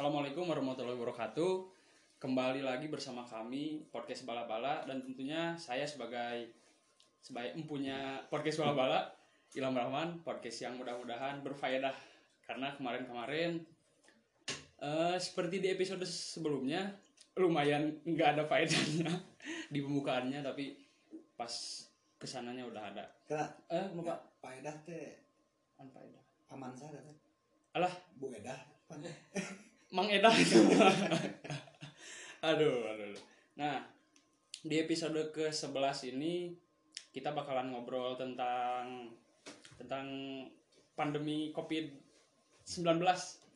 Assalamualaikum warahmatullahi wabarakatuh. Kembali lagi bersama kami podcast bala-bala dan tentunya saya sebagai sebagai empunya podcast bala-bala Ilham Rahman podcast yang mudah-mudahan berfaedah karena kemarin-kemarin eh, seperti di episode sebelumnya lumayan nggak ada faedahnya di pembukaannya tapi pas ke sananya udah ada. Kena Eh, muka faedah teh faedah. paman saya teh. Alah, Bu Edah. Pan. Mang Edah itu. aduh, aduh. aduh. Nah, di episode ke-11 ini kita bakalan ngobrol tentang tentang pandemi Covid-19,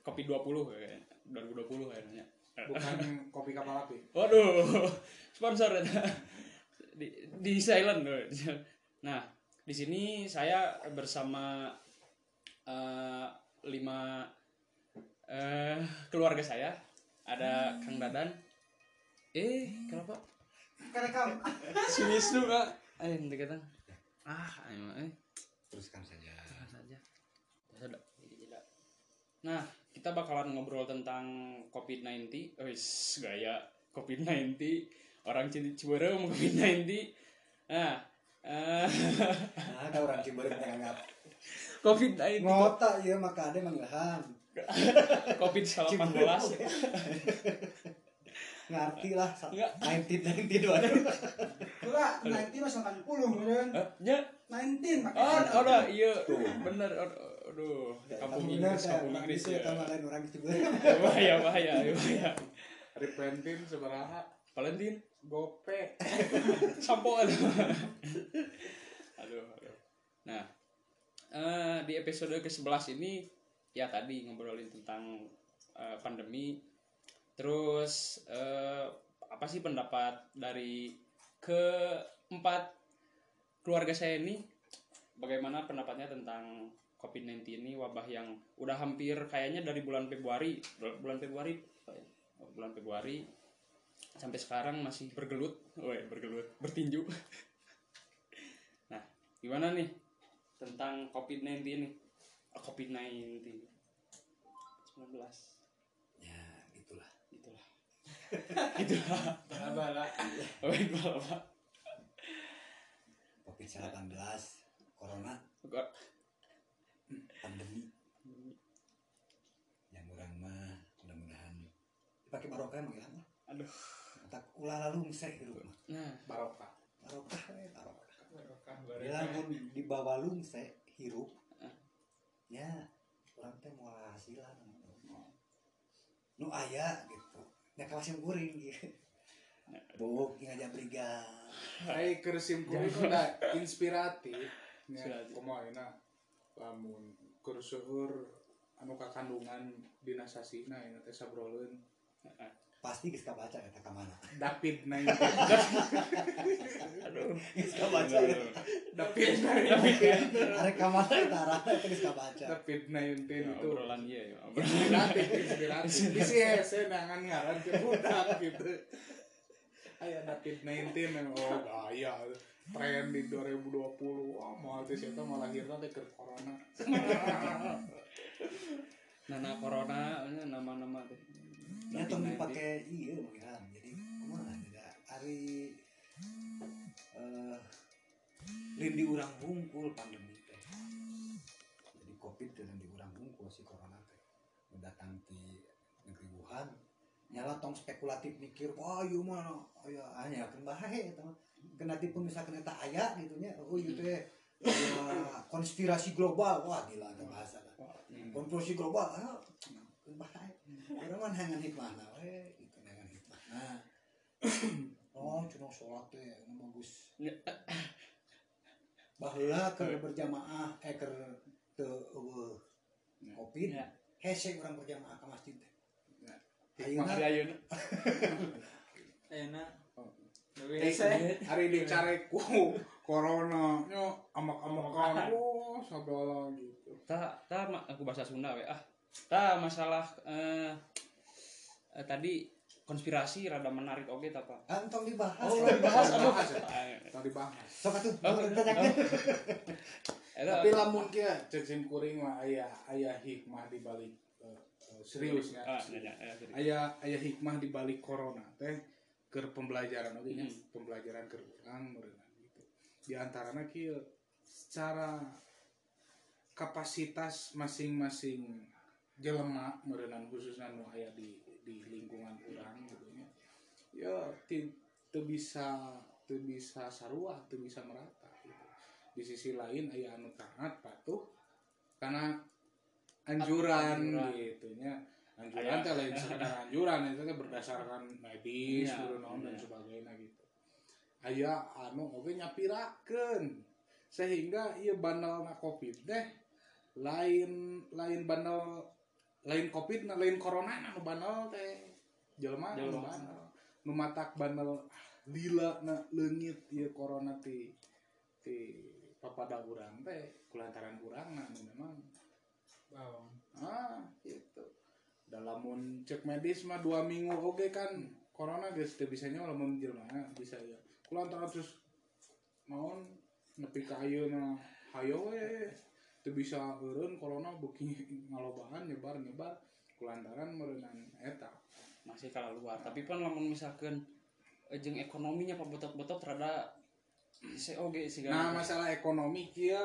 Covid-20 kayaknya. 2020 kayaknya. bukan kopi kapal api Waduh, sponsor ya. di, di silent loh. Nah, di sini saya bersama eh, lima eh, keluarga saya. Ada Kang Dadan. Eh, kenapa? Kerekam. Si Wisnu kak. Eh, nanti kata. Ah, ayo eh. Teruskan saja. Tahan saja. Nah, kita bakalan ngobrol tentang COVID-19. Wis, gaya COVID-19. Orang Ciberem COVID-19. Nah, eh, Nah, ada orang Ciberem yang nggak COVID-19. ngota ya maka ada manggahan. COVID-19. Ngerti lah. 19 19 waduh. Enggak, 19 mas 80 kan. Eh, Ya, 19 pakai oh, satu. udah, iya, bener, aduh, kampung Inggris, kampung orang Inggris itu ya, tamu lain orang Ciberem. bahaya, bahaya, bahaya, Repentin seberaha Valentine, gope sampo aduh, aduh, aduh. Nah, eh, di episode ke-11 ini, ya tadi ngobrolin tentang eh, pandemi, terus eh, apa sih pendapat dari keempat keluarga saya ini bagaimana pendapatnya tentang COVID-19 ini wabah yang udah hampir kayaknya dari bulan Februari bulan Februari bulan Februari sampai sekarang masih bergelut, Woi, bergelut, bertinju. nah, gimana nih tentang COVID-19 ini? Oh, COVID-19 19 Ya, gitulah. itulah itulah bala baik bapak Covid-19, corona, Kok- pandemi. Yang orang mah mudah-mudahan. Dipakai barokah manggahan mah. aduh. Tak ulah lalu di rumah. nah. Barokah. Barokah we, barokah. barokah di bawah lungse hirup. Ya, orang teh mau hasilan. Nu aya gitu. Ya kawasan kuring gitu. Buk ngajak briga. Hai kersim kuring udah inspiratif nya kumaha lamun keur seueur anu kakandungan dina sasina ini teh sabroleun Pasti geus kabaca eta ka mana. David 19 aduh. Geus kabaca. David 19 Arek ka mana eta arahna eta geus kabaca. David 19 Ya, itu. obrolan iya ya inspiratif inspiratif bisi hese nangan ngaran ke budak gitu. Aya David 19 yang oh gaya tren di 2020 wah mau teh eta malah lahirna teh keur corona. Nana corona nama-nama Ya tong COVID-19. dipake ieu manggilan. Jadi kumaha tidak ari eh lindi urang bungkul pandemi teh. Jadi Covid teh lindi urang bungkul si corona teh. Nu datang ti negeri Wuhan nyala tong spekulatif mikir wah ieu mah aya anya keun bae eta mah. Kena tipu misalkan eta aya gitu nya. Oh ieu teh konspirasi global wah gila ada bahasa konspirasi global ah bae. Urang mah nangan hikmahna we itu nangan hikmahna. oh cuma sholat teh nu bagus. Baheula keur berjamaah eh keur teu eueuh covid. Ya. Hese urang berjamaah ka masjid teh. Ya. Ayeuna ayeuna. Eh, hese. hari dicareku corona nya amak-amakan oh segala gitu Ta, ta ma- aku bahasa Sunda we ah. Ta masalah eh, eh, tadi konspirasi rada menarik oke ta Pak. Antong dibahas. Oh, dibahas aduh. Dibahas, ya. Ah, tadi dibahas Sok atuh. Oh, tanyakeun. Eta tapi lamun kia cecing kuring mah aya aya hikmah di balik eh, eh, serius ya ah nanya eh, sorry. aya aya hikmah di balik corona teh ke pembelajaran oke nya Hmm. pembelajaran ke urang meureunna gitu di antaranya kieu secara kapasitas masing-masing jelema meureunna khususnya nu aya di di lingkungan urang gitu nya ya ti- teu bisa teu bisa sarua teu bisa merata gitu. di sisi lain aya anu taat patuh karena anjuran Anjuran. gitu nya anjuran teh lain sekedar anjuran itu teh berdasarkan medis Iya, naon dan iya. sebagainya gitu aya anu oge nyapirakeun sehingga ieu bandelna covid teh lain lain bandel lain covid na lain corona na nu bandel teh. Jelema nu bandel. Nu matak bandel lila na leungit ieu corona ti ti papada urang teh kulantaran urang na nu memang. Bawang. ah gitu. Dalam cek medis mah dua minggu oke kan corona guys teu bisanya lamun jelema bisa ya. Kulantaran terus naon nepi ka ayeuna hayo we teu bisa eureun corona beuki ngalobaan nyebar nyebar kulantaran meureunan eta masih kalah luar tapi pan lamun misalkan eh, jeung ekonominya pak betot-betot rada COG sih nah masalah ekonomi kia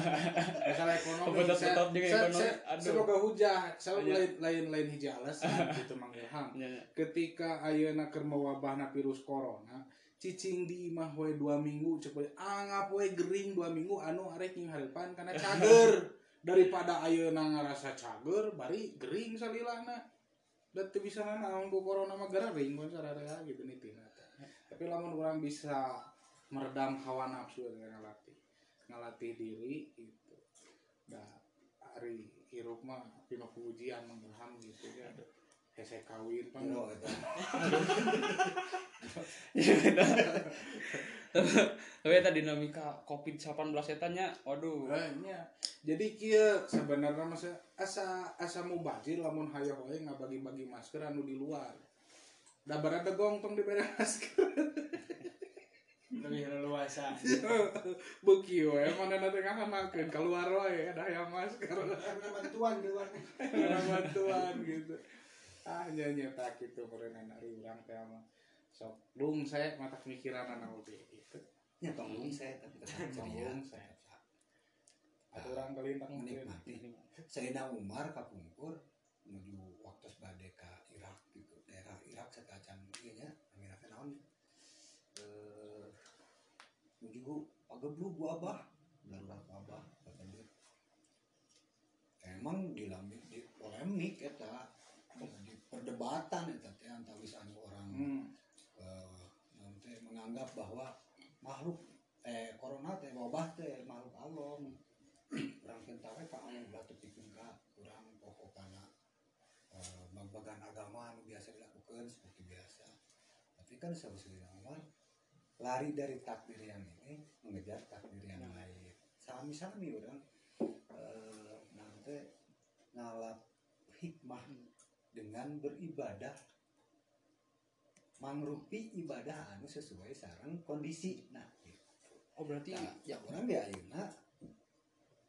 masalah ekonomi Betot-betot saya- juga ekonomi. Aduh. semoga hujah saya Iya. lain lain lain hiji alasan gitu Mang Ilham Ya, ya. ketika ayeuna keur mewabahna virus corona cicing di imah we dua minggu cek we anggap we gering dua minggu anu arek nying hareupan karena cager. Daripada ayeuna ngarasa cager bari gering salilana dan teu bisa naon ku corona mah gering mun sararea gitu nitina tapi lamun urang bisa meredam hawa nafsu dengan ngalatih ngalatih diri gitu. Da hari hirup mah pino pujian mengham gitu ya hese kawin pan Iro eta. tapi eta dinamika covid 18 eta nya waduh nya. Jadi kieu sebenarnya masa asa asa mubazir lamun hayang we ngabagi-bagi masker anu di luar. Da barada gong tong dibere masker. Lebih leluasa. Beuki we mana na teh ngahanakeun keluar wae ada hayang masker. Bantuan di luar. Bantuan gitu. Ah nya nya tak kitu meureunna ari urang teh mah. Sok lung saya mata mikiran anak oge gitu. Nya tong saya tapi ceria. Tong saya. Atuh urang kalintang mungkin. Menikmati. Sayyidina Umar kapungkur menuju waktu sebade ka Irak gitu. Daerah Irak sekacan ieu nya namina teh naon? Eh menuju pageblug ku Abah. Darurat Abah kata dia. Emang di lambi di polemik eta di perdebatan eta teh antawis anu orang Hmm. eh, nanti menganggap bahwa makhluk eh corona teh wabah teh makhluk Allah orang kentawe ka Allah ulah tepikeun ka urang pokokna eh babagan agama anu biasa dilakukan seperti biasa. Tapi kan sebenarnya Umar lari dari takdir yang ini mengejar takdir yang lain. Sami-sami orang eh nanti ngalap hikmah dengan beribadah mangrupi ibadah anu sesuai sarang kondisi nah gitu. oh berarti Nah, ya orang di ayeuna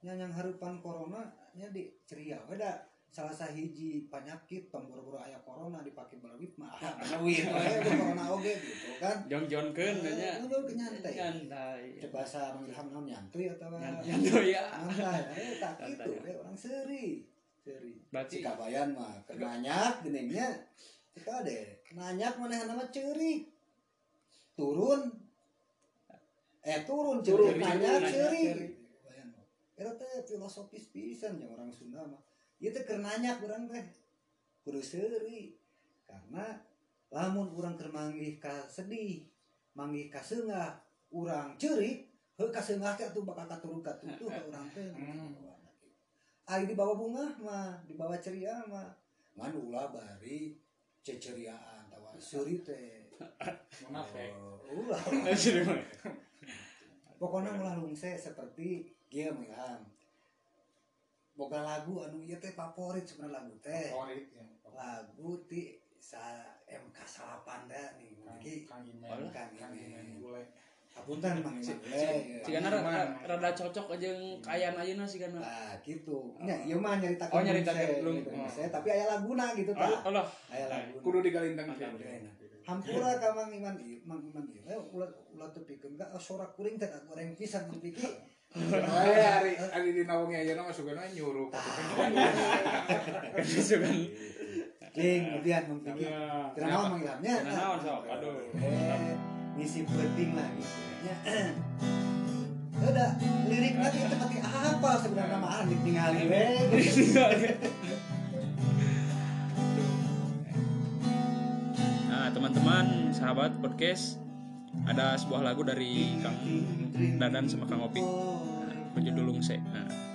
nyanyang harupan corona nya di ceria we da salah sahiji penyakit tong buru-buru aya corona dipake balawit mah ah balawit corona oge gitu kan jong-jongkeun nya Udah kenyantai. nyantai Coba bahasa Ilham naon nyantuy atau nyantai ya eh Santai, gitu, ya. eh, orang seri, seri. Berarti- kabayan mah kenanyak geningnya, kita deh kenanyak mana nama ceri, turun, eh turun ceri, kenanyak ceri, ceri. ceri. Eta teh filosofis pisan yang orang Sunda mah. Ieu teh keur nanyak urang teh. Kudu seuri. Karena lamun urang keur manggih ka sedih, manggih ka seungah, urang ceurik, heuh ka seungah teh atuh bakal katurun katutuh ka urang teh. Hmm. Ari di bawah bunga mah, di bawah ceria mah. Ngan ulah bari ceceriaan tawa seuri teh. Munafik. Oh, ulah. pokoknya ulah lungse seperti dia Ilham boga lagu anu ieu teh favorit sebenarnya lagu teh Favorit ya. lagu ti sa MK salapan dah nih Kang Imen. Kang Imen Hapunten Mang. Eh, Sigana rada, cocok aja yang kayaan ayeuna sigana. Nah, gitu. Nya ieu mah nyaritakeun Oh, nyaritakeun belum. gitu. Oh. Saya tapi aya laguna gitu tah. Allah. Aya laguna. kudu digalintang Mantap. Hampura ka Mang Iman Mang Iman ieu. Eh ulah ulah teu pikeun ka sorak kuring teh goreng pisan mun piki. Eh, hari hari di nawangi aja nama sugana nyuruh. Sugan. Cing, kemudian Mang Piki. Nah, Kira naon Mang Ilhamnya? Kira naon, sok? Aduh. Ngisi penting lah gitu. Nya. Ada lirik lagi seperti apa sebenarnya mah ah ditinggalin we. Nah, teman-teman, sahabat podcast, ada sebuah lagu dari Kang Dadan sama Kang Opik berjudul Lungse. Nah,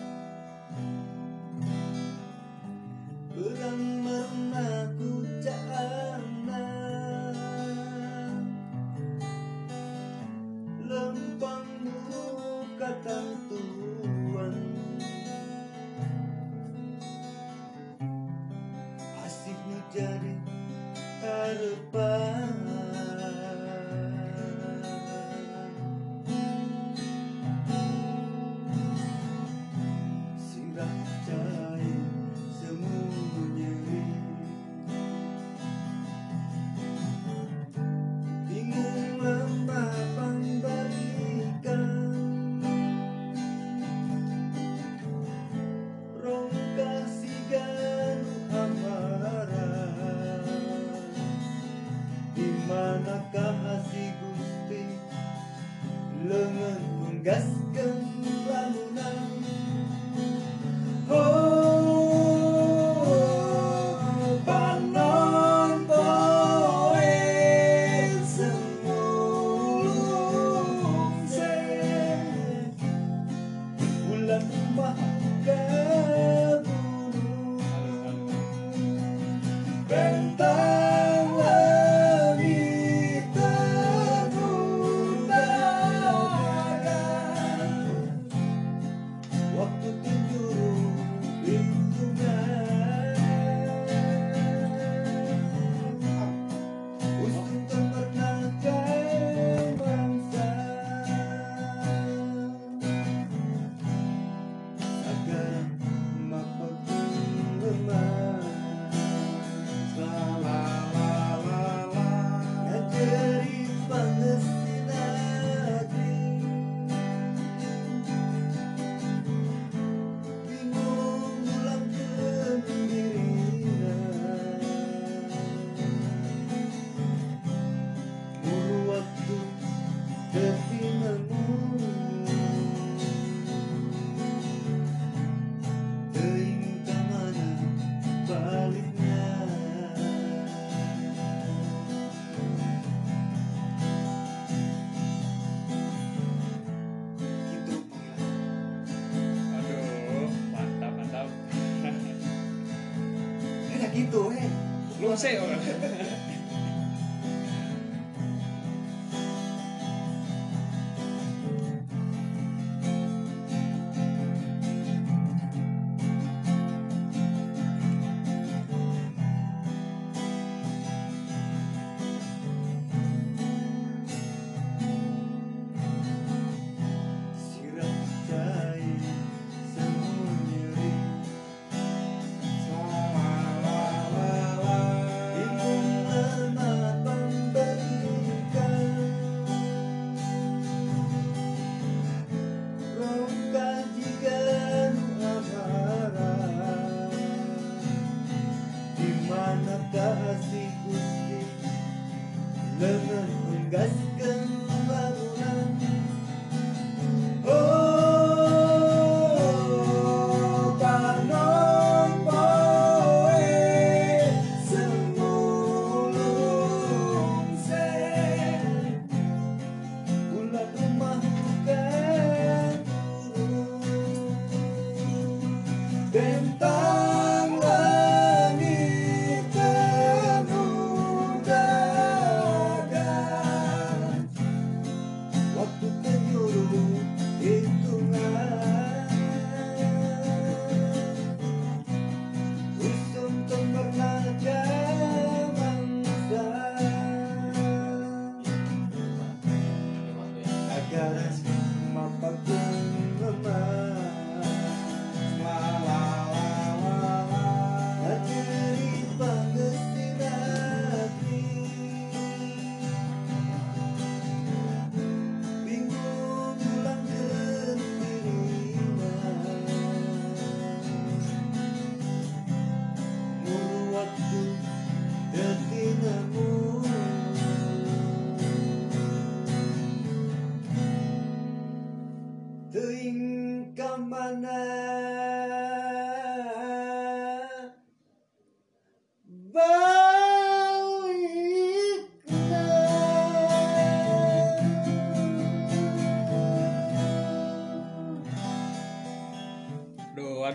Lungse.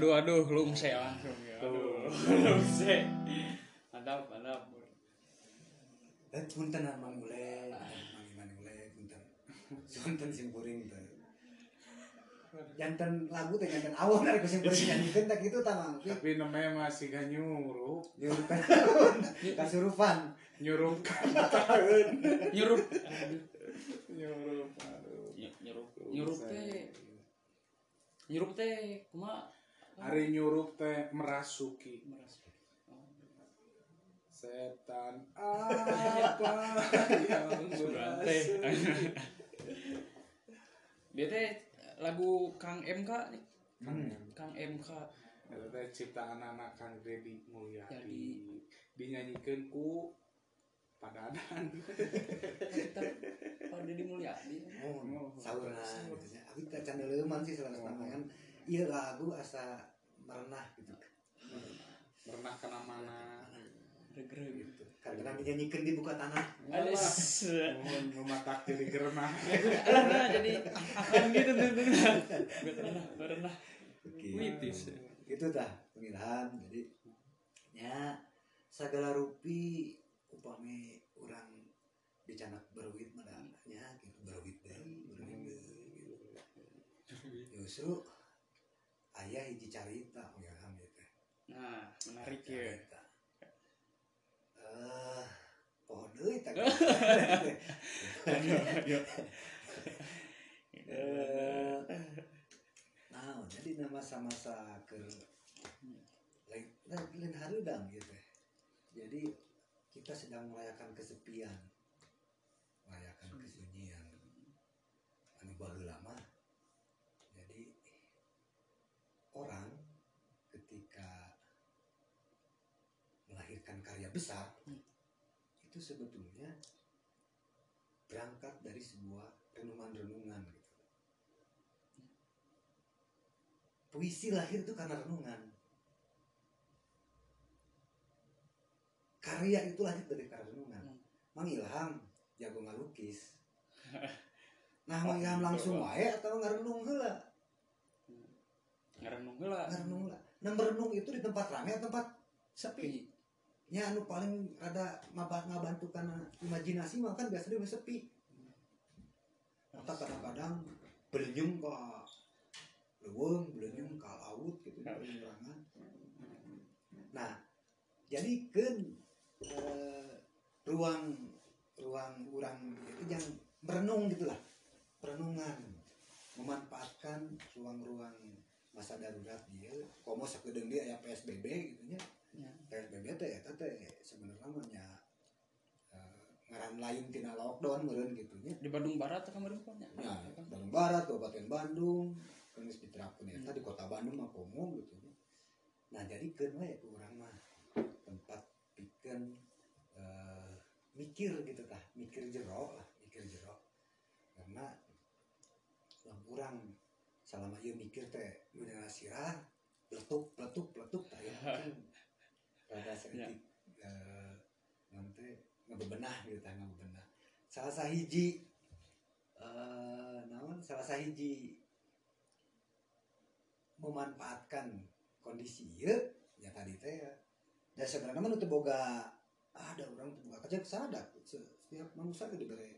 Aduh, aduh, lungse langsung ya. Aduh, lungse. Mantap, mantap. Eh, punten mang ule, mang iman ule, punten. Punten sing kuring teh. Jantan lagu teh jantan awal dari kuring kuring nyanyikan tak itu tamang. tapi namanya masih gak nyuruh Nyuruh kasurupan. nyuruh tahun Nyurup. nyuruh aduh Ny- Nyurup. Nyurup teh. Nyurup teh kumaha? Hari nyuruh teh merasuki setan apa yang berasuki Dia teh lagu Kang MK nih. Hmm. Kang MK. Teh ciptaan anak Kang Dedi Mulyadi Jadi. dinyanyikan ku padadan Kita oh Deddy Mulyadi. Oh, saurna gitu nya. Abi teh can leuman sih salah kan. Ieu lagu asa merenah gitu. pernah kena mana Regre gitu. Karena dinyanyikan di buka tanah. Mohon mematak jadi gerenah Nah, jadi akan gitu tuh. Pernah, pernah. Oke. Witis. Itu dah pemilihan. Jadi nya segala rupi upami orang dicanak berwit mana nya gitu berwit deui berwit deui gitu. Justru ayah hiji carita pemilihan gitu. Nah, menarik ya. Eh, pohon deui tak. Eh, nah, jadi nama masa-masa ke lain lain harudang gitu. Jadi kita sedang merayakan kesepian, merayakan kesunyian. Anu baheula lama. Jadi orang ketika besar itu sebetulnya berangkat dari sebuah renungan-renungan gitu. Puisi lahir itu karena renungan. Karya itu lahir dari karya renungan. Mang Ilham jago ngalukis. Nah, Mang Ilham langsung wae atau ngarenung heula? Ngarenung heula. Ngarenung heula. Nah, merenung itu di tempat rame atau tempat sepi? Ya anu paling ada ngaba- ngabantu karena imajinasi mah kan biasanya lebih sepi. Maka kadang-kadang belenyum ke leuweung, belenyum ke laut gitu Ya. penyeberangan. Nah, jadi kan eh, ruang ruang orang itu yang merenung gitulah perenungan memanfaatkan ruang-ruang masa darurat dia komo sakedeung dia aya PSBB gitu nya Ya. PSBB teh eta teh sebenarnya mah nya eh, ngaran lain tina lockdown meureun gitu nya Di Bandung Barat atau kemarin kan? Ya, Bandung Barat, Kabupaten Bandung, kan geus diterapkeun eta di Kota Bandung mah komo gitu nya. Nah, jadi keun we urang mah tempat pikeun eh, mikir gitu tah, mikir jero lah, mikir jero. Karena lamun urang selama ieu mikir teh udah sirah, peletuk, peletuk, peletuk tah ya mungkin rada sedikit eh nanti ngebebenah gitu tah ngebebenah. Salah sahiji eh naon salah sahiji memanfaatkan kondisi ieu ya tadi teh ya. Dan sebenarnya mah nu teu boga ada orang teu boga kerja sadar setiap manusia teh diberi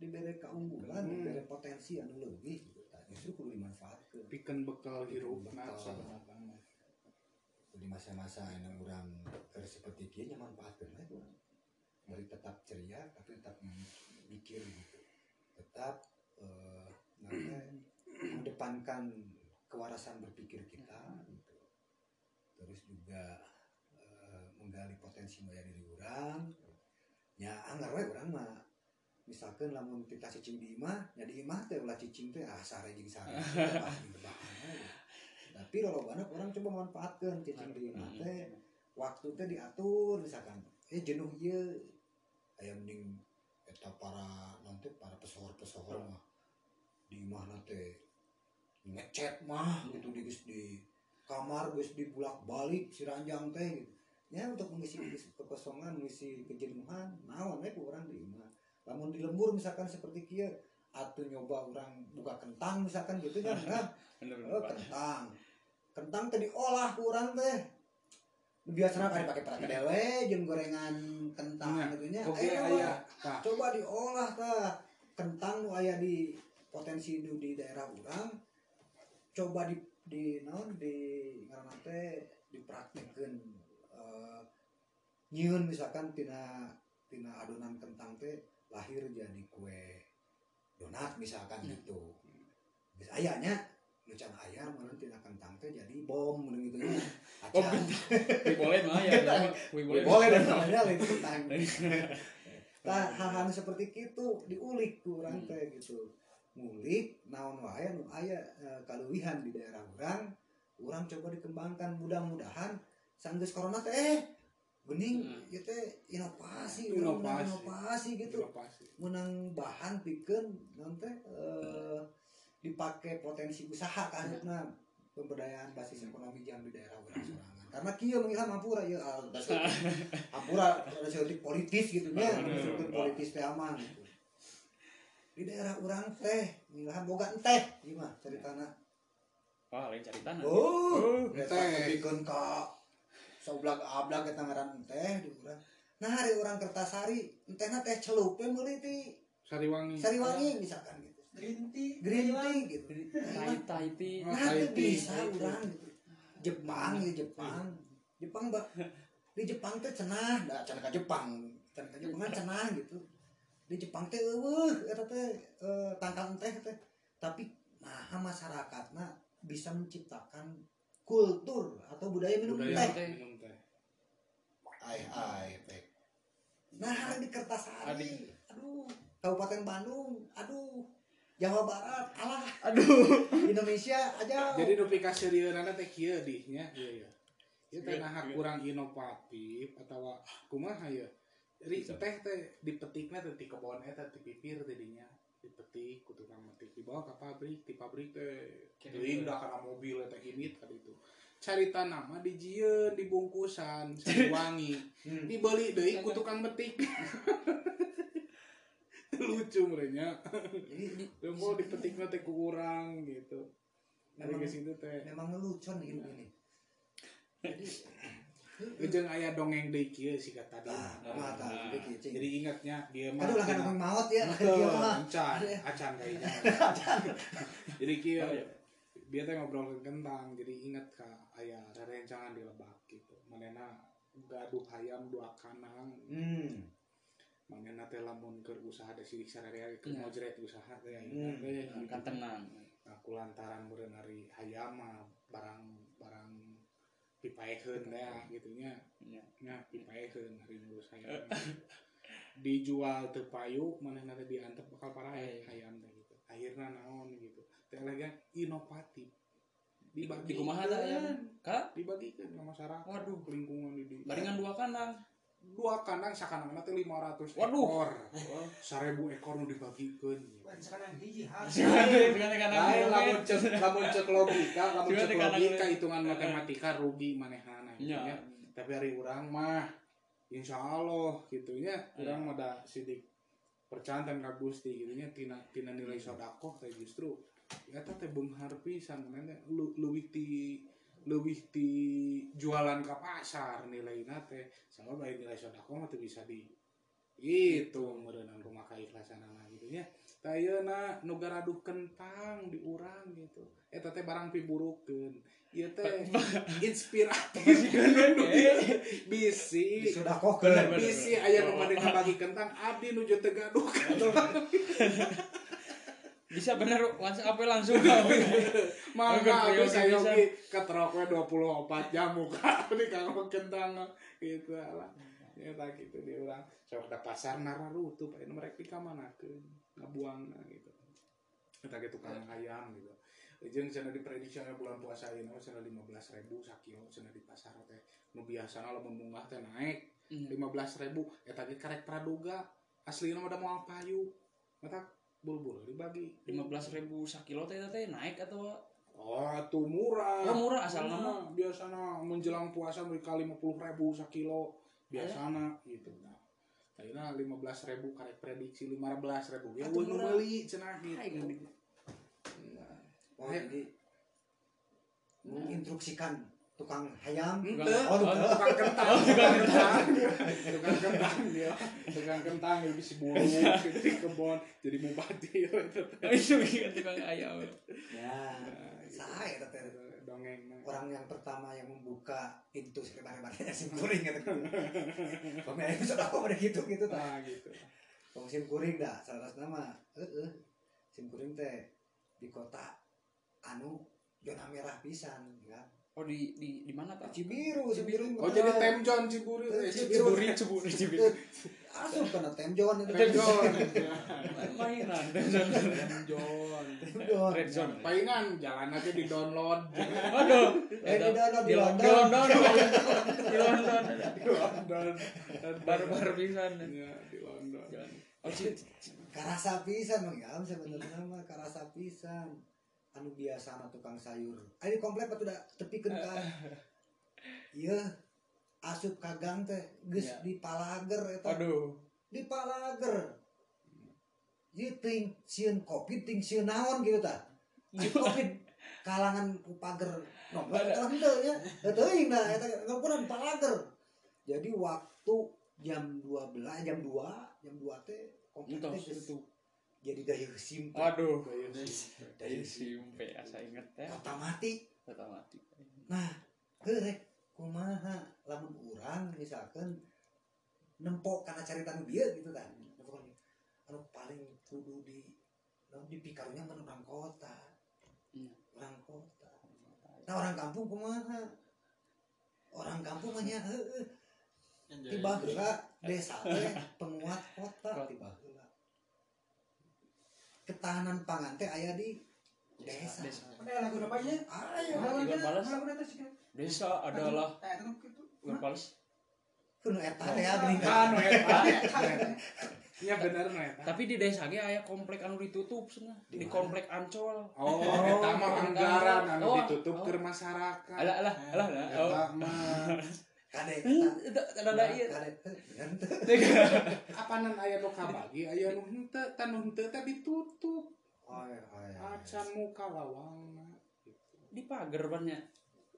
diberi keunggulan, Hmm. diberi potensi anu leuwih gitu. Tah, Justru kudu dimanfaatkeun. bikin bekal hirup nah Bekal. sebenarnya di masa-masa yang orang keur seperti kieu nya manfaatkeun we urang. Bari tetap ceria tapi tetap mikir gitu. Tetap eh, mengedepankan kewarasan berpikir kita gitu. terus juga eh, menggali potensi daya diri orang ya anggar we orang mah misalkan lamun kita cicing di imah ya di imah teh ulah cicing teh ah sare jeung sare we. Tapi kalau banyak orang coba manfaatkan cicing di teh waktu teh diatur misalkan eh jenuh ieu aya mending eta para nanti para pesohor-pesohor mah di imah teh ngechat mah gitu di di kamar geus dibulak balik si ranjang teh gitu. Ya untuk mengisi kekosongan mengisi kejenuhan naon we ku urang di imah. Lamun di lembur misalkan seperti kieu atuh nyoba orang buka kentang misalkan gitu kan nah, bener oh, kentang. Kentang teh diolah ku urang teh. Biasanya kan pakai para kedewe jeung gorengan kentang Nah, gitu nya. Oke, Eh, aya. Tah, coba diolah tah kentang nu aya di potensi di, di daerah orang coba di di naon di ngaranna teh dipraktekkeun eh nyieun misalkan tina tina adonan kentang teh lahir jadi kue donat misalkan Hmm. gitu. Bisa ayahnya nu can aya mun tina kentang teh jadi bom mun gitu. Nya Bom acan Wih, boleh mah ya Wih, boleh boleh dan namanya lain kentang Nah, hal-hal seperti itu diulik ku urang Hmm. teh gitu. Ngulik naon wae nu aya eh, kaluwihan di daerah urang, urang coba dikembangkan mudah-mudahan sanggeus corona teh eh bening Hmm. ieu teh inovasi, Inovasi. inovasi gitu. pasti. Menang bahan pikeun naon teh eh, dipake potensi usaha kaharupna pemberdayaan basis ekonomi jam di daerah urang sorangan. Karena kieu mengilah Hampura ieu ah. Hampura ada seutik politis gitu nya, Aduh. seutik politis teh aman gitu. Di daerah urang teh mengilah boga enteh gimana ceritana. wah lain cari tanah Oh, Enteh. eta tepikeun ka saublag ablag eta ngaran teh di urang. Nah, hari urang Kertasari, entehna teh celup meuli ti Sariwangi. Sariwangi misalkan gitu. Green tea. Green tea gitu. Thai tea Oh, Nah, itu bisa urang gitu. Jepang ya Jepang. Jepang mbak di Jepang teh cenah, da cenah ka Jepang, cenah ka Jepang cenah gitu. Di Jepang teh eueuh eta teh eh, tangkal teh teh. Tapi nah masyarakatna bisa menciptakan kultur atau budaya minum Budaya teh. minum teh. Ai ai teh. Nah, di Kertasari. Aduh, Kabupaten Bandung. Aduh. Jawa Barat, alah aduh Indonesia aja. Jadi duplikasi rieunana teh kieu di nya. Iya iya. Ieu teh nah kurang inovatif atawa kumaha ya. Jadi teh teh dipetikna teh di kebon eta di pipir tadinya dipetik ku tukang metik. Dibawa ke pabrik di pabrik teh Kirim indah karena mobil eta init kali itu. Carita nama dijieun dibungkusan wangi. Hmm. dibeli deui ku tukang metik. Lucu merenya. Mau dipetik nanti ku urang gitu. Dari Memang- ke situ teh. memang ngelucon hidup ini. Jadi Ujung ayah dongeng deui kieu sih kata tadi ah, mata Nah. jadi ingatnya dia mah Aduh lah kan ngomong maut ya. Betul, Dia encan, Iya. acan kayaknya. jadi kieu Oh, iya. dia teh ngobrol ke kentang, jadi ingat ka aya rerencangan di lebak gitu. Manena gaduh hayam dua kanang, Hmm. manena teh lamun keur usaha da sidik sararea keur Iya. mau jeret usaha teh Hmm. teh kan tenang aku lantaran meureun ari hayam mah dipaekeun ya gitunya. Nya dipaekeun hari ngurus hayam dijual teu payu manehna teh diantep bakal parahe Eh. hayam teh gitu. Akhirna naon gitu. Teh lagi inovatif dibagi di kumaha da ya kak dibagikeun ke masyarakat Waduh. lingkungan di baringan dua kandang dua kandang sakanangna teh 500 Waduh. ekor. 1000 ekor nu dibagikeun sekarang hiji kandang Lain lamun cek lamun cek logika, lamun cek logika hitungan matematika rugi manehana gitu Iya. nya. Tapi hari urang mah insya Allah gitu nya, urang mah da sidik percantan ka Gusti gitu nya tina tina nilai sedekah teh justru eta teh beunghar pisan lu leuwih ti leuwih ti jualan ka pasar nilainya teh sama bae nilai sedekah mah bisa di itu meureunang rumah keikhlasanana gitu nya Tayana nu garaduh kentang di urang gitu. Eta teh barang piburukeun. Ieu teh inspiratif bisi. Bener, bener. Bisi aya nu made ngabagi kentang abdi nuju teu gaduh di bisa bener apa langsung Mama Oke, aku oke, saya bisa. oke ketroknya 24 jam muka ini kalau kentang gitu lah. Ya tak gitu dia orang sok ada pasar nararu tuh pak mereka di mana ke ngabuang gitu. Kita gitu tukang ayam gitu. Jeung cenah diprediksi bulan puasa ini cenah 15 ribu sakilo cenah di pasar teh. Nu biasa lamun munggah teh naik Hmm. 15 ribu. Eta ge karek praduga. Aslina mah da moal payu. Mata bulbul dibagi. lima belas ribu sakilo teh teh naik atau Oh, tuh murah. Oh, murah asal nama. Nah, biasana menjelang puasa mereka lima puluh ribu sekilo biasana gitu. Nah, akhirnya lima belas ribu karek prediksi lima belas ribu. Ya, gue beli cenah gitu. Nah, Oh, jadi menginstruksikan tukang ayam. Ente, Oh, oh, tukang- tukang kentang, tukang kentang, tukang kentang dia, tukang kentang bisa bulu, gitu di kebon, jadi mubadir itu. Oh, itu kan tukang ayam Ya, Nah, gitu. saya teh Dongeng. orang yang pertama yang membuka pintu sekebar-barnya sim kuring gitu. Pemain sudah kok udah gitu gitu tah. Gitu. Sim kuring dah salah nama. Heeh. Sim kuring teh di kota anu zona merah pisan ya. Oh di di di mana tak Cibiru, Cibiru. Oh, jadi temjon Ciburi, eh, ciburi ciburi ciburi Asup kena temjon itu. Temjon. mainan Temjon. Temjon. red zone Palingan jalan aja di download. aduh Eh, di download, di di London. London di London Di London. baru baru pisan Ya, di London. oh Karasa pisan Bang ya sebenarnya mah karasa pisan. Anu biasa tukang sayur. Ari komplek atuh da tepikeun kan. Ieu asup kagang teh geus Ya. di palager eta. aduh Di palager. Ieu ting sieun kopi ting sieun naon gitu tah. Di kopi kalangan pager nomor henteu nya. Teuing da eta ngapunten palager. Jadi waktu jam 12 jam 2 jam 2 teh komplek teh itu jadi daya simpen aduh Gaya dari simpe asa inget ya. Kota mati. Kata mati. Nah gerek kumaha lamun urang misalkan nempok karena cerita nu dia gitu kan. Nempok anu anu paling kudu di anu di pikarunya kan orang kota. Iya. orang kota. Nah orang kampung kumaha? Orang kampung hanya heeh tiba heula desa teh penguat kota tiba heula ketahanan pangan teh aya di desa desa Ada lagu apa aja? ayo Lagu Iwan Fals. lagu sih. desa adalah Eh. Iwan Fals. Kuno eta teh ya Anu eta. Iya bener nu eta. tapi di desa ge aya komplek anu ditutup cenah Di komplek Ancol. Oh, eta mah anggaran anu Oh, ditutup oh. ke masyarakat. alah alah alah alah. oh. Eta mah kade Eh, ada iya. ente apanan aya nu kabagi, aya nu henteu, tan nu henteu teh ditutup. Acan muka gitu. di pagar banyak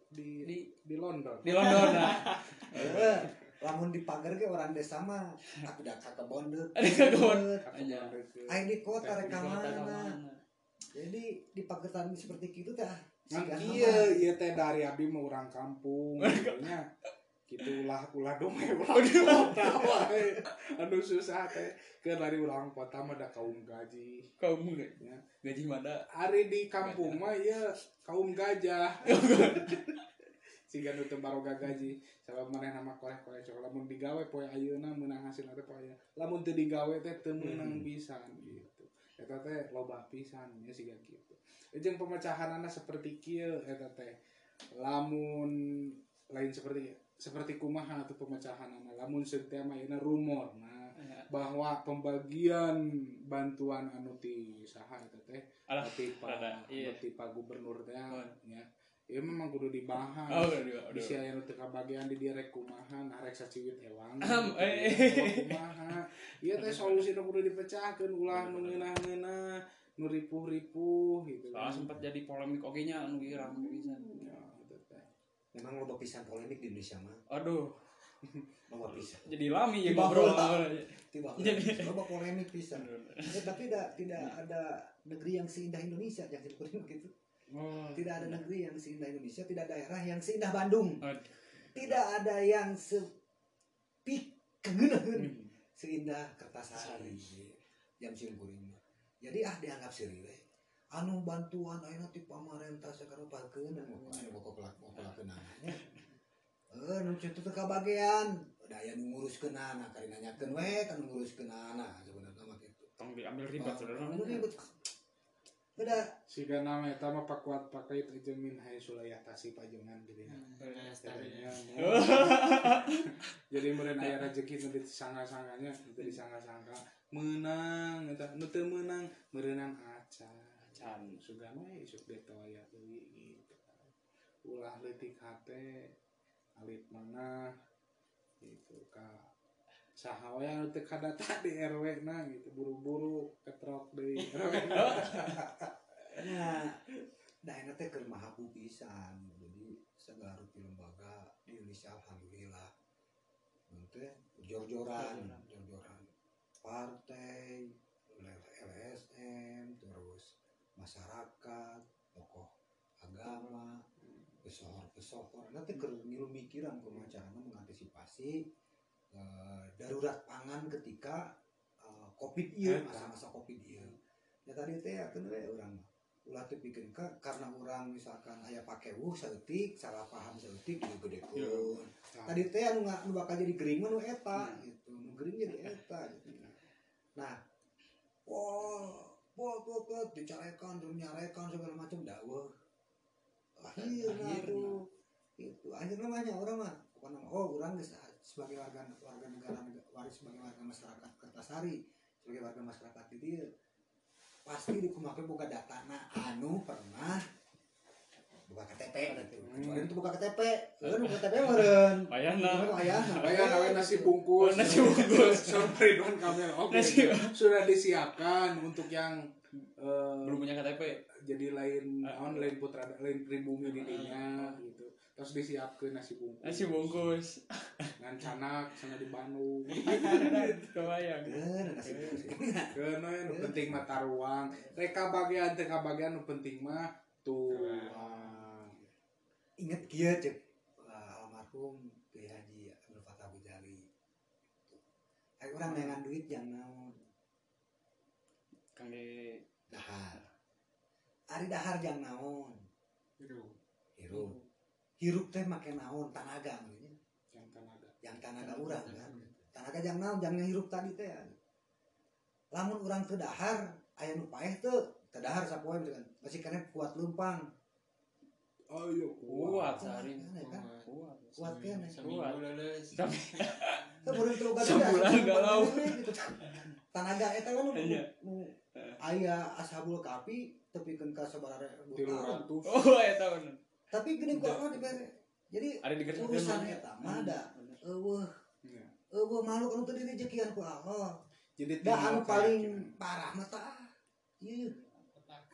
Di di di London. di London nah Eh, lamun di pagar ge orang desa mah tapi dah. Kakak Aja. balik ke- Aing di kota Di rek kota mana mana. jadi di pagar seperti itu teh Nah, iya, iya teh dari abi mau orang kampung. Gitu ulah ulah dong ulah kota wae. Anu susah teh ke dari orang kota mah ada kaum gaji. kamu nggak Ya. gaji mana Hari di kampung mah ya kaum gajah. Siga nu baroga gaji. Sabab maneh nama koleh-koleh cok lamun digawe poe ayeuna meunang hasil teh poe. Lamun teu digawe teh teu meunang pisan gitu. Eta teh loba pisan ya siga gitu. Jeung pemecahanana seperti kieu eta teh. Lamun lain seperti seperti kumaha tuh pemecahanana. Lamun mah ayeuna rumor. Nah, bahwa pembagian bantuan anu ti saha eta teh Alah, ti pa rada, iya. ti pa gubernur teh Oh. ya. Ya memang kudu dibahas. oh Bisa anu teu kabagian di direk kumaha nah rek saciwit ewang. Gitu. eh. Coba kumaha. Ieu teh solusi nu kudu dipecahkeun ulah nu ngeunah-ngeunah nu ripuh-ripuh gitu. soalnya sempat jadi polemik oke nya anu rame pisan Ya. Memang loba pisan polemik di Indonesia mah aduh. Loba pisan jadi lami ya ngobrol. tiba Jadi- loba polemik pisan ya, tapi tidak tidak ada negeri yang seindah Indonesia yang seperti gitu oh. Tidak ada negeri yang seindah Indonesia tidak ada daerah yang seindah Bandung. Aduh. tidak ada yang sepi kegeunaheun Hmm. seindah Kertasari. Jam simkuring mah. jadi ah dianggap siri we anu bantuan ayeuna ti pamarentah anu pokok kenanya eh nu kitu teh kabagean. Da aya nu nguruskeun anak kali nanyakeun we kan nguruskeun anak sebenarnya mah kitu tong diambil ribet saudara. Anu ribet. Beda. Siga nama eta mah pakuat pakai itu jeung min hai sulayah tasi pajengan gitu ya. Jadinya mau- Jadi meureun aya rezeki nu disangga-sangganya, nu teu disangga-sangga menang eta nu teu meunang meureunan acan. Acan. Sugan we isuk aya deui gitu. Ulah leutik hate alit mana gitu ka saha we anu teu kadata di RW na gitu buru-buru ketrok deui RW na. Nah, daerah teh keur mahabu pisan. Jadi segala rupi lembaga di Indonesia alhamdulillah. Nanti jor-joran, jor-joran partai, LSM, terus masyarakat, tokoh agama, pesohor-pesohor. Nanti keur ngilu mikiran kumaha carana mengantisipasi eh, darurat pangan ketika eh, Covid Eta. masa-masa Covid ieu. Ya tadi teh akeun we urang mah. ulah pikeun ka karena orang misalkan aya pake wuh saeutik salah paham saeutik Iya. digedekeun tadi teh anu nu bakal jadi gering nu eta gitu nu gering jadi eta gitu nah pol pol pol pol dicarekan terus nyarekan segala macam dakwah akhirnya Akhirna. tuh itu. Akhirnya banyak orang mah bukan oh orang sebagai warga warga negara neg- waris sebagai warga masyarakat Kertasari sebagai warga masyarakat dia pasti dikumakeun boga data anu pernah buka KTP gitu. Kecuali itu buka KTP, kan buka KTP meureun. Bayana. Bayana. Bayar nawe nasi bungkus. Oh, nasi bungkus. Sorry Ridwan Kamil. Oke. Sudah disiapkan untuk yang eh, belum punya KTP jadi lain Ah. on lain putra lain pribumi didinya gitu. Terus disiapkan nasi bungkus. nasi bungkus Ngan canak sana di Bandung. kebayang Bener, nasi bungkus. Yang penting mah taruang. Reka bagian teka bagian penting mah tuang. Ingat kieu cek uh, almarhum Kiai Haji Abdul Fatah Bujali. Ayo orang dengan duit yang naon kang di dahar. Ari dahar yang naon? Itu hirup. Hirup teh make naon? Tanaga namanya. yang tenaga. yang tanaga urang kan? Tanaga yang naon? Jangan hirup tadi teh lamun urang teu dahar aya nu paeh teu teu dahar sapoe masih kena kuat lempang Ayo kuat Kuat, sehari kan, ya kan? kuat. Kuat kan kuat beureum teu boga Sebulan galau. gitu. Tanaga eta kan nu Iya. aya ashabul kafi tepikeun ka sabaraha tahun. ratus. oh eta bener. Tapi gini ku apa dibere jadi ada di urusan eta mah da eueuh. Ya. eueuh makhluk anu teu direjekian ku Allah Jadi Da anu paling parah mah tah. Ieu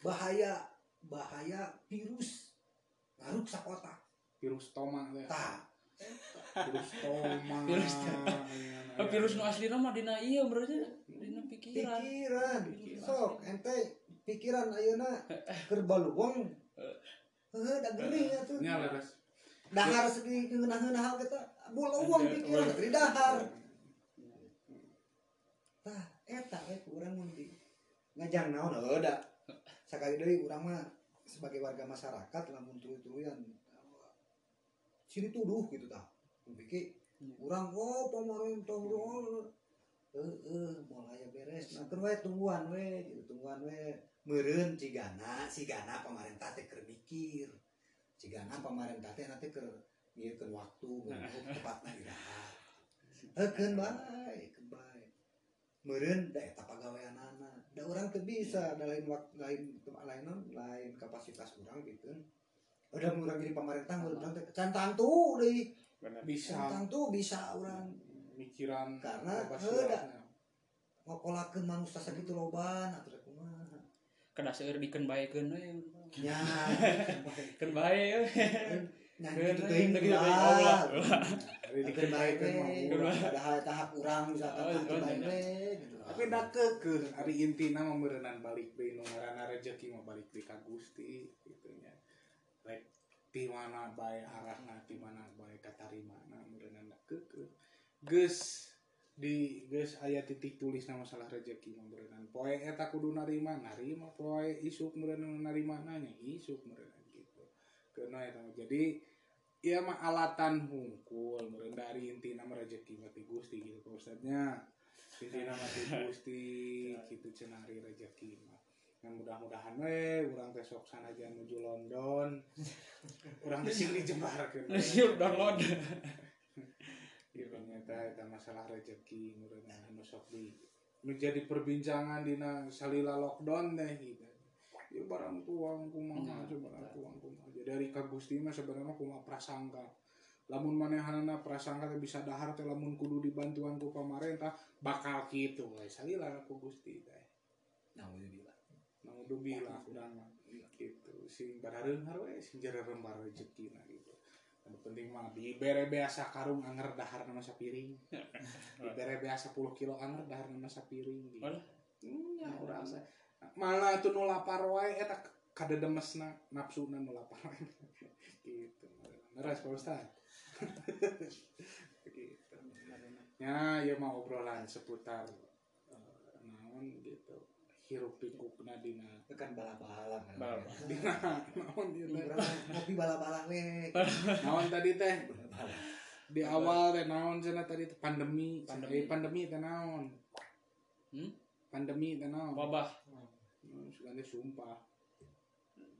bahaya bahaya virus garuk sakota. virus toma teh. Tah. virus toma Virus Ayan, Ah, ayan. virus nu asli mah dina iya berarti dina pikiran Pikiran. Sok ente pikiran ayeuna keur baluwong. Heuh da geuning atuh. Nya leres. Dahar segi ngeunah-ngeunah kita buluwong pikiran dari dahar. Tah eta we urang mun ngajang naon heuh da. Sakali deui urang mah sebagai warga masyarakat lamun tuluy-tuluyan sini tuduh gitu tah. Pikir urang oh pemerintah oh heeh mulai beres. Nah kan tungguan we gitu tungguan we. Meureun cigana cigana pemerintah teh keur mikir. Cigana pemerintah teh nanti keur ngiekeun waktu untuk tepatna iraha. Heukeun bae bae. Meureun da eta pagaweanana da urang teu bisa da lain waktu lain lain lain kapasitas urang gitu. Udah urang jadi pemerintah urang teh can tantu deui bener. Bisa. Can tantu bisa urang mikiran Karena apa heuda. ngokolakeun manusia sakitu loban atuh kumaha. Kada seueur dikeun baekeun we nya keun bae we nya Keun gitu we, teuing teu gitu gitu teuing. Oh, ulah, lah Dari Dikeun dikeun bae baekeun mah we ulah. padahal tahap urang misalkan Oh, tahap oh, bae iya. we gitu tapi da kekeh ari intina mah meureunana balik ngaranna rezeki mah balik deui ka Gusti gitu nya rek ti mana bae arahna ti mana bae katarimana meureunana kekeh geus di guys aya titik tulis nama masalah rezeki mah berenang poe eta kudu narima narima poe isuk berenang narima nanya isuk berenang gitu karena eta mah. jadi iya mah alatan hungkul meureun dari inti nama rezeki mah ti Gusti gitu Pak Ustadznya inti nama ti Gusti gitu cenah hari rezeki mah Nah, mudah-mudahan we urang teh sok sanajan menuju London urang teh sing dijebarkeun Siap download. Iya ternyata itu masalah rezeki anu sok di nu jadi perbincangan dina salila lockdown deh gitu. Ya barang tuang kumaha Ya, barang tuang kumaha. Jadi dari ka Gusti mah sebenarnya kumaha prasangka. Lamun manehanana prasangka teh bisa dahar teh lamun kudu dibantuan ku pamarentah bakal kitu we salila ku Gusti teh. Nauzubillah. Naudzubillah urang mah gitu. Sing barareunghar we sing jererembar rezekina gitu. Anu penting mah dibere biasa karung anger dahar nama sapiring. dibere biasa 10 kilo anger dahar nama sapiring gitu. Hmm, ya urang saya. Malah itu nu lapar wae eta kadedemesna nafsuna nu lapar wae. gitu. Ngeres Pak Ustaz. gitu. Ya, ya mau obrolan seputar eh, naon gitu. Hirup pikukna dina kan bala-bala kan. Bala. dina naon urang ngopi bala-bala we. Naon tadi teh? Di awal teh naon cenah tadi pandemi Pandemi. pandemi pandemi teh naon Hmm? pandemi teh naon Wabah. Teh sumpah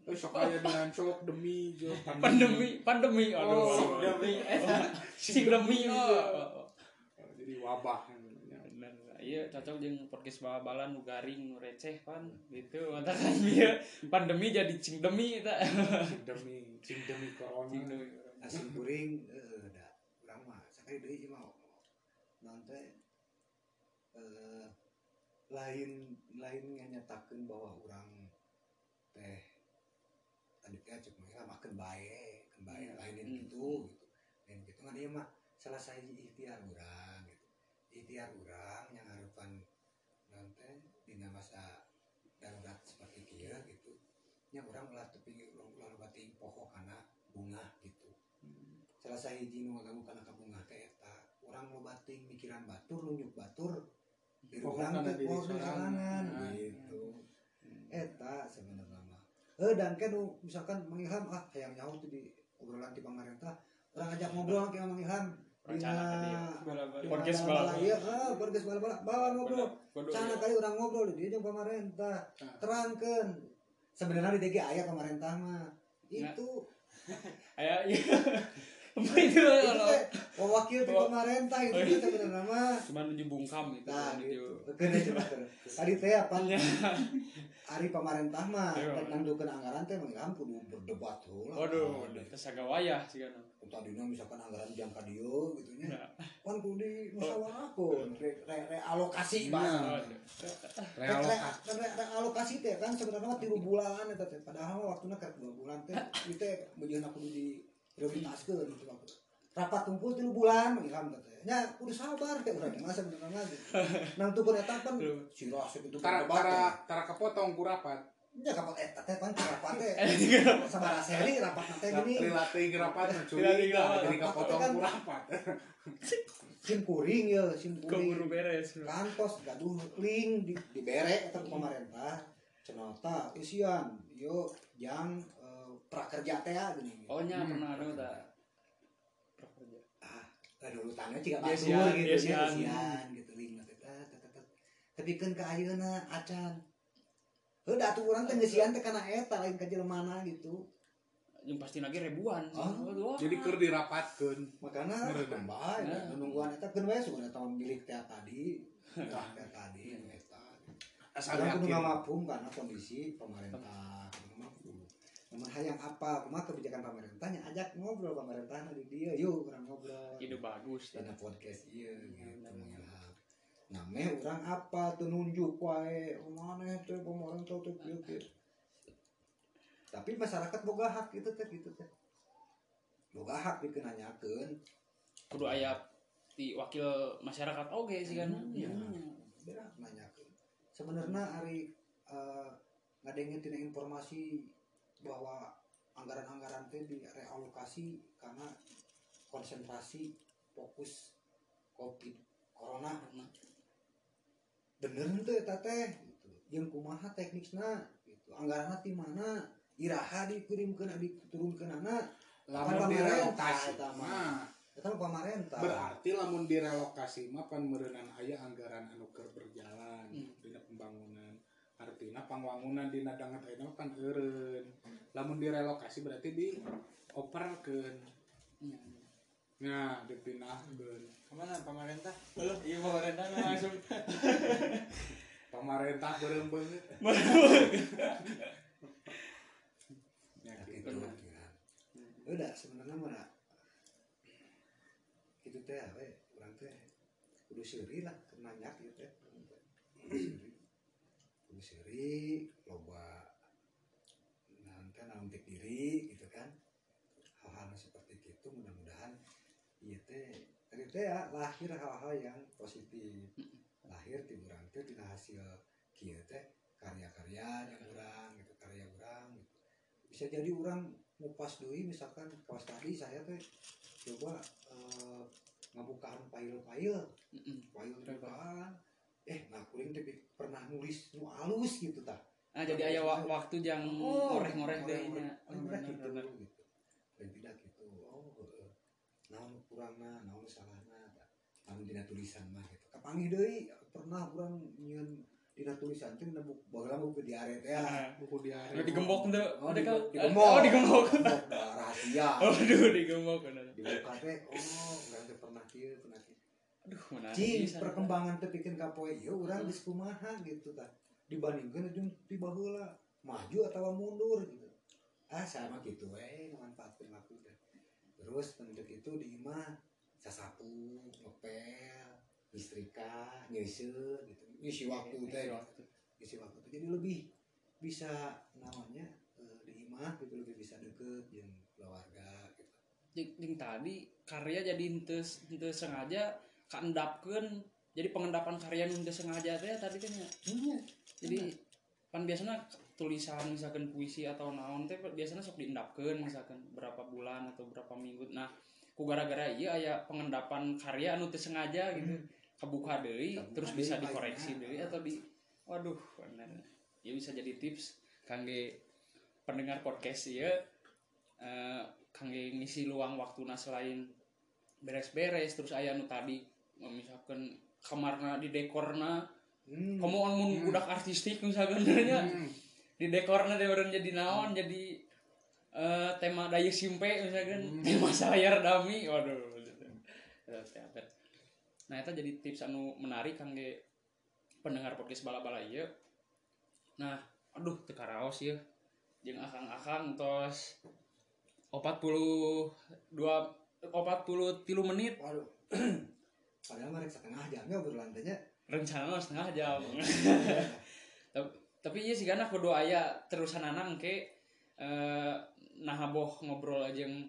Eh, sok aya dengan sok demi jo Pandemi, pandemi. Aduh. Oh, aduh. demi. Si demi. Oh. jadi wabah Bener. Iya cocok jeung podcast bala-bala nu garing nu receh pan gitu. Katakan dia pandemi jadi cing demi eta. Cing demi cing demi corona Cing demi. Asin kuring eh da urang mah sakali deui mah. Naon teh eh lain lain nganyatakeun bahwa urang teh tadi teh cek mah makan bae, kan bae Hmm. lain Hmm. gitu gitu. Lain gitu kan ieu mah salah sahiji ikhtiar urang gitu. Ikhtiar urang yang harapan naon teh dina masa darurat seperti kieu gitu. Nya urang ulah tepi ulah bating pokok kana bunga gitu. salah sahiji nu ngaganggu kana ka bunga teh urang mau bating mikiran batur nunjuk batur Nah, gitu eta sebenarnya mah eh dan kan misalkan mengilham ah hayang nyaho tuh di obrolan ti pamarentah urang ajak ngobrol ke Mang Ilham Rencana ka dia. Bala-bala. dina Podcast bala-bala. ieu ah podcast bala-bala bawa ngobrol Kudu. Sana kali orang ngobrol di jeung pamarentah Nah. terangkeun sebenarnya di DG aya pamarentah mah Nah. itu Aya iya. Apa itu itu kalau wakil di pemerintah itu Oh, teh sebenarnya mah cuma nuju bungkam gitu. nah nuju. gitu kena coba tadi teh apa hari pemerintah mah Iya. kan nangdukeun anggaran teh mangilham kudu berdebat heula Waduh, sagawayah sih kan. tadinya misalkan anggaran jangka dieu gitu nya Ya. kan kudu di musyawarahkeun re, re, realokasi Nah. bahasa realokasi Re- re- realokasi teh kan sebenarnya mah tilu bulan eta teh padahal mah waktuna keur dua bulan teh ieu teh bejeuna kudu di gitu waktu rapat kumpul tilu bulan mangilham teh nya kudu sabar teh urang mah sebenarnya mah gitu nang tukeun eta kan sirah sakitu tara berdebat tara teh. tara kepotong ku rapat. Nya kapan eta teh kan rapat teh. Sabaraha seri rapat teh gini. Relate rapat curiga rapat. jadi kepotong Kan- ku rapat. Sim kuring ya sim kuring. Keburu beres. kantos gaduh link di dibere eta pemerintah cenota isian yo yang eh, prakerja teh gini Oh nya Hmm. pernah ada tak? Prakerja. ah kadulutannya ciga Dia batur sian, gitu dia ya sian. sian gitu teh tapi kan ke ayeuna acan heuh atuh urang teh geus sian teh kana eta lain ka jelemana gitu Yang pasti lagi ribuan. sih. Oh. Jadi keur dirapatkeun makanya Merenang. bae Nah. nungguan eta keun wae sugan eta milik teh tadi tah teh tadi eta asal yakin ngamapung karena kondisi pemerintah hayang apa, kumaha kebijakan pemerintahnya ajak ngobrol pemerintah di dia, yuk orang ngobrol. Ide bagus. Dina podcast iya gitu mengilham. Nah, orang apa tuh nunjuk wae, mana teh pemerintah teh kieu kieu. Tapi masyarakat boga hak itu teh gitu teh. Boga hak dikenanyakeun. Kudu aya di wakil masyarakat oge sih kan. Hmm, Iya. Beda nanyakeun. Sebenarnya hari eh ngadengin tina informasi bahwa anggaran-anggaran teh direalokasi karena konsentrasi fokus covid corona. Bener tuh eta teh? Gitu jeung kumaha teknikna gitu. Anggaranna ti mana? Iraha dikirimkeun diturunkeun anak lamun direlokasi pemerintah, eta mah. pamarentah berarti lamun direlokasi mah pan meureunana aya anggaran anu keur berjalan Hmm. dina pembangunan. Artinya pangwangunan dina dangat ayeuna pan eureun lamun direlokasi berarti dioperkeun nah dipindahkeun Ke mana? Pemerintah? Iya pemerintah langsung. pemerintah beureum beungeut ya Nah, gitu. kira. udah sebenarnya mana itu teh we urang teh kudu seuri lah kenanya gitu teh. Kudu seuri. Kudu seuri loba diri gitu kan. Hal-hal seperti itu mudah-mudahan iya teh ya lahir hal-hal yang positif. Lahir di urang teh tina hasil kieu teh karya-karya yang urang gitu karya urang gitu. Bisa jadi orang ngupas doi misalkan kawas tadi saya teh coba eh, ngabukaan file-file. File bukaan eh nah kuring teh pernah nulis nu alus gitu tah Nah, jadi aya wa- waktu yang Oh, ngoreh-ngoreh deh ngoreh-ngoreh. nya. Oh, bener gitu Bener-bener. gitu dan tidak gitu oh heeh. naon kurangna naon salahna namun dina tulisan mah gitu kapanggih deui pernah urang nyieun dina tulisan teh buku baheula buku diare teh ya. Buku diare Udah digembok tuh. Oh, di- digembok. Oh, digembok. Rahasia Aduh, digembok dibuka teh oh urang teh pernah kieu pernah kieu Aduh, mana cing perkembangan teh bikin kapoe ieu urang geus kumaha gitu tah dibandingkeun jeung ti baheula maju atau mundur gitu. Ah sama gitu we manfaatkeun waktu teh terus bentuk itu di imah sasapu ngepel listrika nyeuseun gitu. Ngisi waktu teh. Isi waktu. teh. Jadi lebih bisa namanya eh, di imah gitu lebih bisa deket jeung keluarga gitu. Jeung tadi karya jadi henteu henteu sengaja kaendapkeun jadi pengendapan karya nu henteu sengaja teh tadi kan ya. Jadi kan biasanya tulisan misalkan puisi atau naon teh biasanya sok diendapkeun misalkan berapa bulan atau berapa minggu. Nah, ku gara-gara iya aya pengendapan karya anu teu sengaja gitu. Kebuka deui terus bisa dikoreksi deui atau di waduh bener. Ya bisa jadi tips kangge pendengar podcast ya eh kangge ngisi luang waktuna selain beres-beres terus aya nu tadi misalkan kamarna di dekorna hmm. kamu mun Hmm. budak artistik misalkan Hmm. di dekorna deh orang jadi naon jadi eh, tema daya simpe misalkan Hmm. tema sayar dami waduh nah itu jadi tips anu menarik kangge pendengar podcast bala-bala ieu nah aduh teu karaos ya jeung akang-akang tos 42 40 tilu menit Waduh. Padahal mereka setengah jamnya obrolan. Rencana mah setengah jam. Tapi, tapi iya sih karena kudu aya terusan anang ke eh, nah boh ngobrol aja yang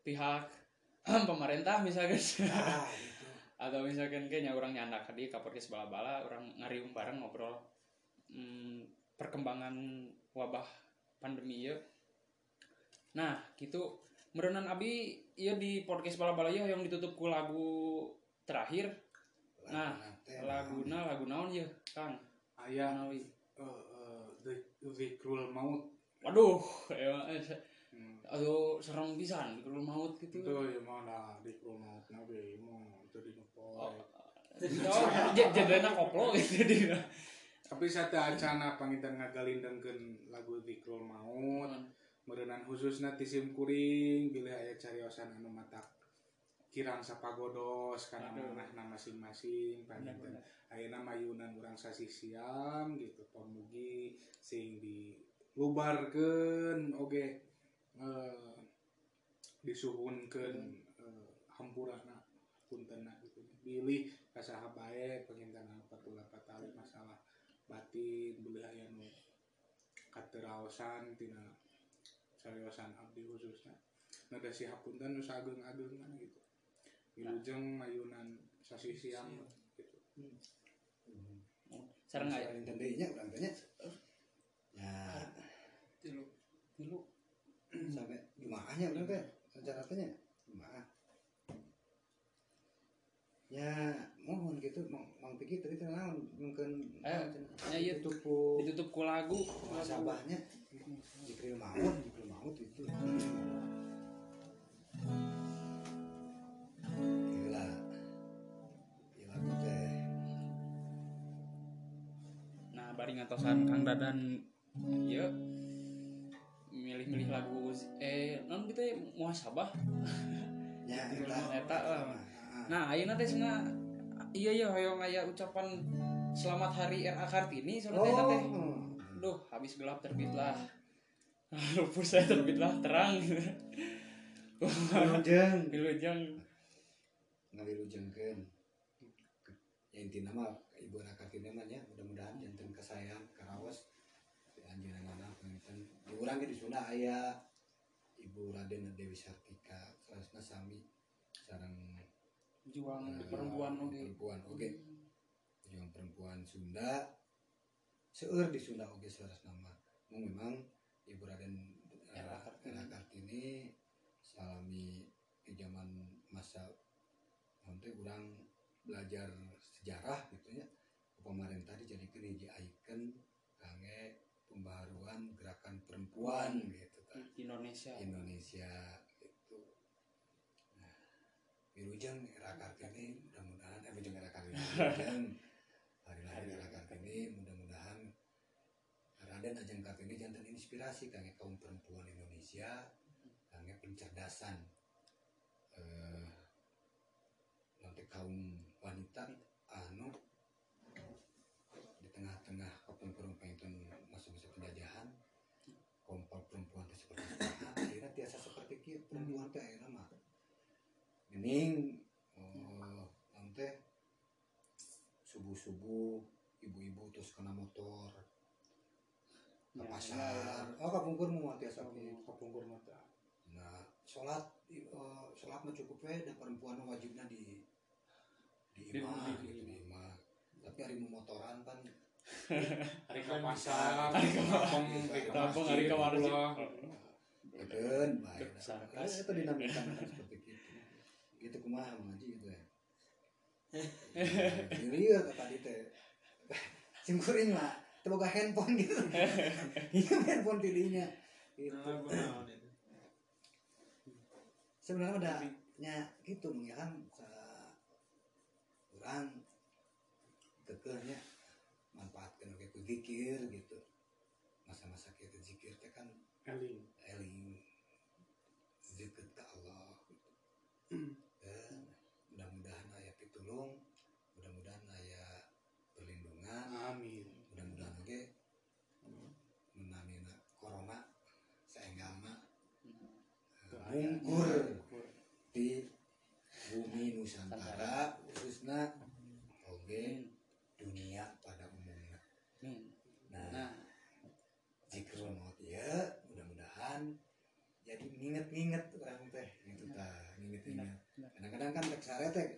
pihak pemerintah misalkan. Ah, gitu. atau misalkan kayaknya orang nyandak tadi ke podcast bala-bala orang ngariung bareng ngobrol. Hmm, perkembangan wabah pandemi ya nah gitu. Merenan abi iya di podcast bala-bala ya yang ditutup ku lagu terakhir Nah, laguna lagu naon ya kang? Aya Nawi. eh, eh, Zik- zikrul maut. Waduh ya, eh, se- Hmm. aduh serem pisan kalau maut gitu. Itu ya mana zikrul maut nabi mau jadi j- jadinya koplo gitu di tapi saya acana pangitan ngagalindengkeun lagu zikrul maut. Merenang khususnya tisim kuring bila aya cariosan anu matak Kirang Sapagodos karena menahna masing-masing panjang Ayeuna mayunan urang sasi siam gitu pamugi sing di oge oke disuhunkeun eh, hampurana puntenna gitu. Pilih kasaha bae pengintan patula patali masalah batin beli aya nu kateraosan tina cariosan abdi khususnya. Nada si hapunten nu sageung-ageungan gitu. Wilujeng mayunan sasi siam gitu. Sareng aya tendenya urang teh nya. Ya, tilu tilu sampai jumaahnya urang teh rencana teh nya. Jumaah. Ya, mohon gitu pikir tadi teh naon mungkin Eh, nya ieu ditutup ku ditutup. Ku lagu. Sabahnya. Jikril maut jikril maut itu bari ngatosan Kang Dadan ya milih-milih lagu eh non kita muhasabah. Nya Jikril eta maut eta lah. Ah, nah ayeuna teh cenah iya iya hoyong aya ucapan selamat hari RA Kartini soalnya oh teh. Duh habis gelap terbitlah lupa saya terbitlah terang. Wilujeng. Wilujeng. Ngawilujengkeun ya intina mah ibu kini mah nya mudah-mudahan janten kesayang karaos di anjeunna anak pangitan di urang ge di Sunda aya ibu Raden Dewi Sartika salasna sami sareng juang eh, perempuan oge perempuan oge juang perempuan Sunda. Seueur di Sunda oge saras nama memang ibu Raden Era Kartini. Era Kartini salami di zaman masa nanti orang belajar sejarah gitu ya pemerintah dijadikan hiji icon kangge pembaharuan gerakan perempuan gitu kan Indonesia. Indonesia gitu. Nah, Wilujeng era Kartini mudah-mudahan eh Wilujeng era Kartini Wilujeng hari lahir era Kartini mudah-mudahan Raden Ajeng Kartini jantan inspirasi kangge kaum perempuan Indonesia kangge pencerdasan eh nanti kaum wanita anu di tengah-tengah perempuan itu masa-masa penjajahan kompor perempuan teh seperti apa akhirnya biasa perempuan teh akhirnya mah gening oh nanti subuh subuh ibu-ibu terus kena motor. Ke Ya, pasar. oh kapungkur mau tiasa kapungkur mata nah sholat eh, sholat mah cukup we dan perempuan wajibnya di di Di- imah di- gitu di imah. Tapi hari memotoran kan hari ke pasar. hari ke kampung hari ke masjid hari ke masjid. pulang. Eden, baik. Sarkas. Itu dinamika kan seperti gitu. Gitu kumaha mengaji gitu ya. Jadi ya tadi teh. Singkuring lah, teu boga handphone gitu. Iya handphone tilinya. Gitu. Sebenarnya ada nya gitu ya kan sa urang kekehnya manfaatkan oke ku zikir gitu. Masa-masa kita zikir teh kan eling deket ke Allah gitu. Dan mudah-mudahan ayah pitulung mudah-mudahan ayah perlindungan amin mudah-mudahan oke menamina corona saenggama bungkur di bumi Nusantara khususnya oke dunia pada umumnya. Hmm. nah nah. Zikrul maut ya mudah-mudahan jadi nginget-nginget orang teh gitu tah nginget-nginget. Kadang-kadang kan tek sare teh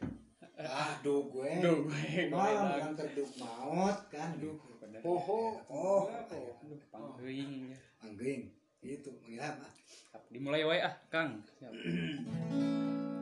aduh gue Duh, gue malam kan terduk maut kan? Aduh, gitu. bener. poho oh Aduh, itu mengilam ah Dimulai wae ah, Kang.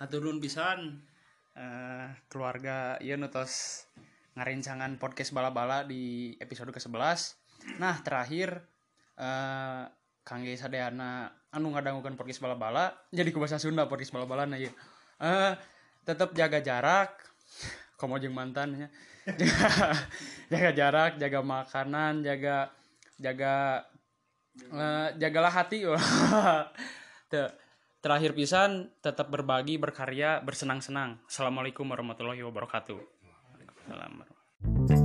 haturun pisan. Eh, keluarga ieu nutos ngarencangan podcast bala-bala di episode ke-11 nah terakhir eh kangge sadeana anu ngadangukeun podcast bala-bala. Jadi ku bahasa Sunda podcast bala-bala na ieu eh tetap jaga jarak. Komo jeung mantan ya. Jaga jarak jaga makanan jaga jaga eh, jagalah hati. Teu. Terakhir pisan tetap berbagi berkarya bersenang-senang. Assalamualaikum warahmatullahi wabarakatuh. Waalaikumsalam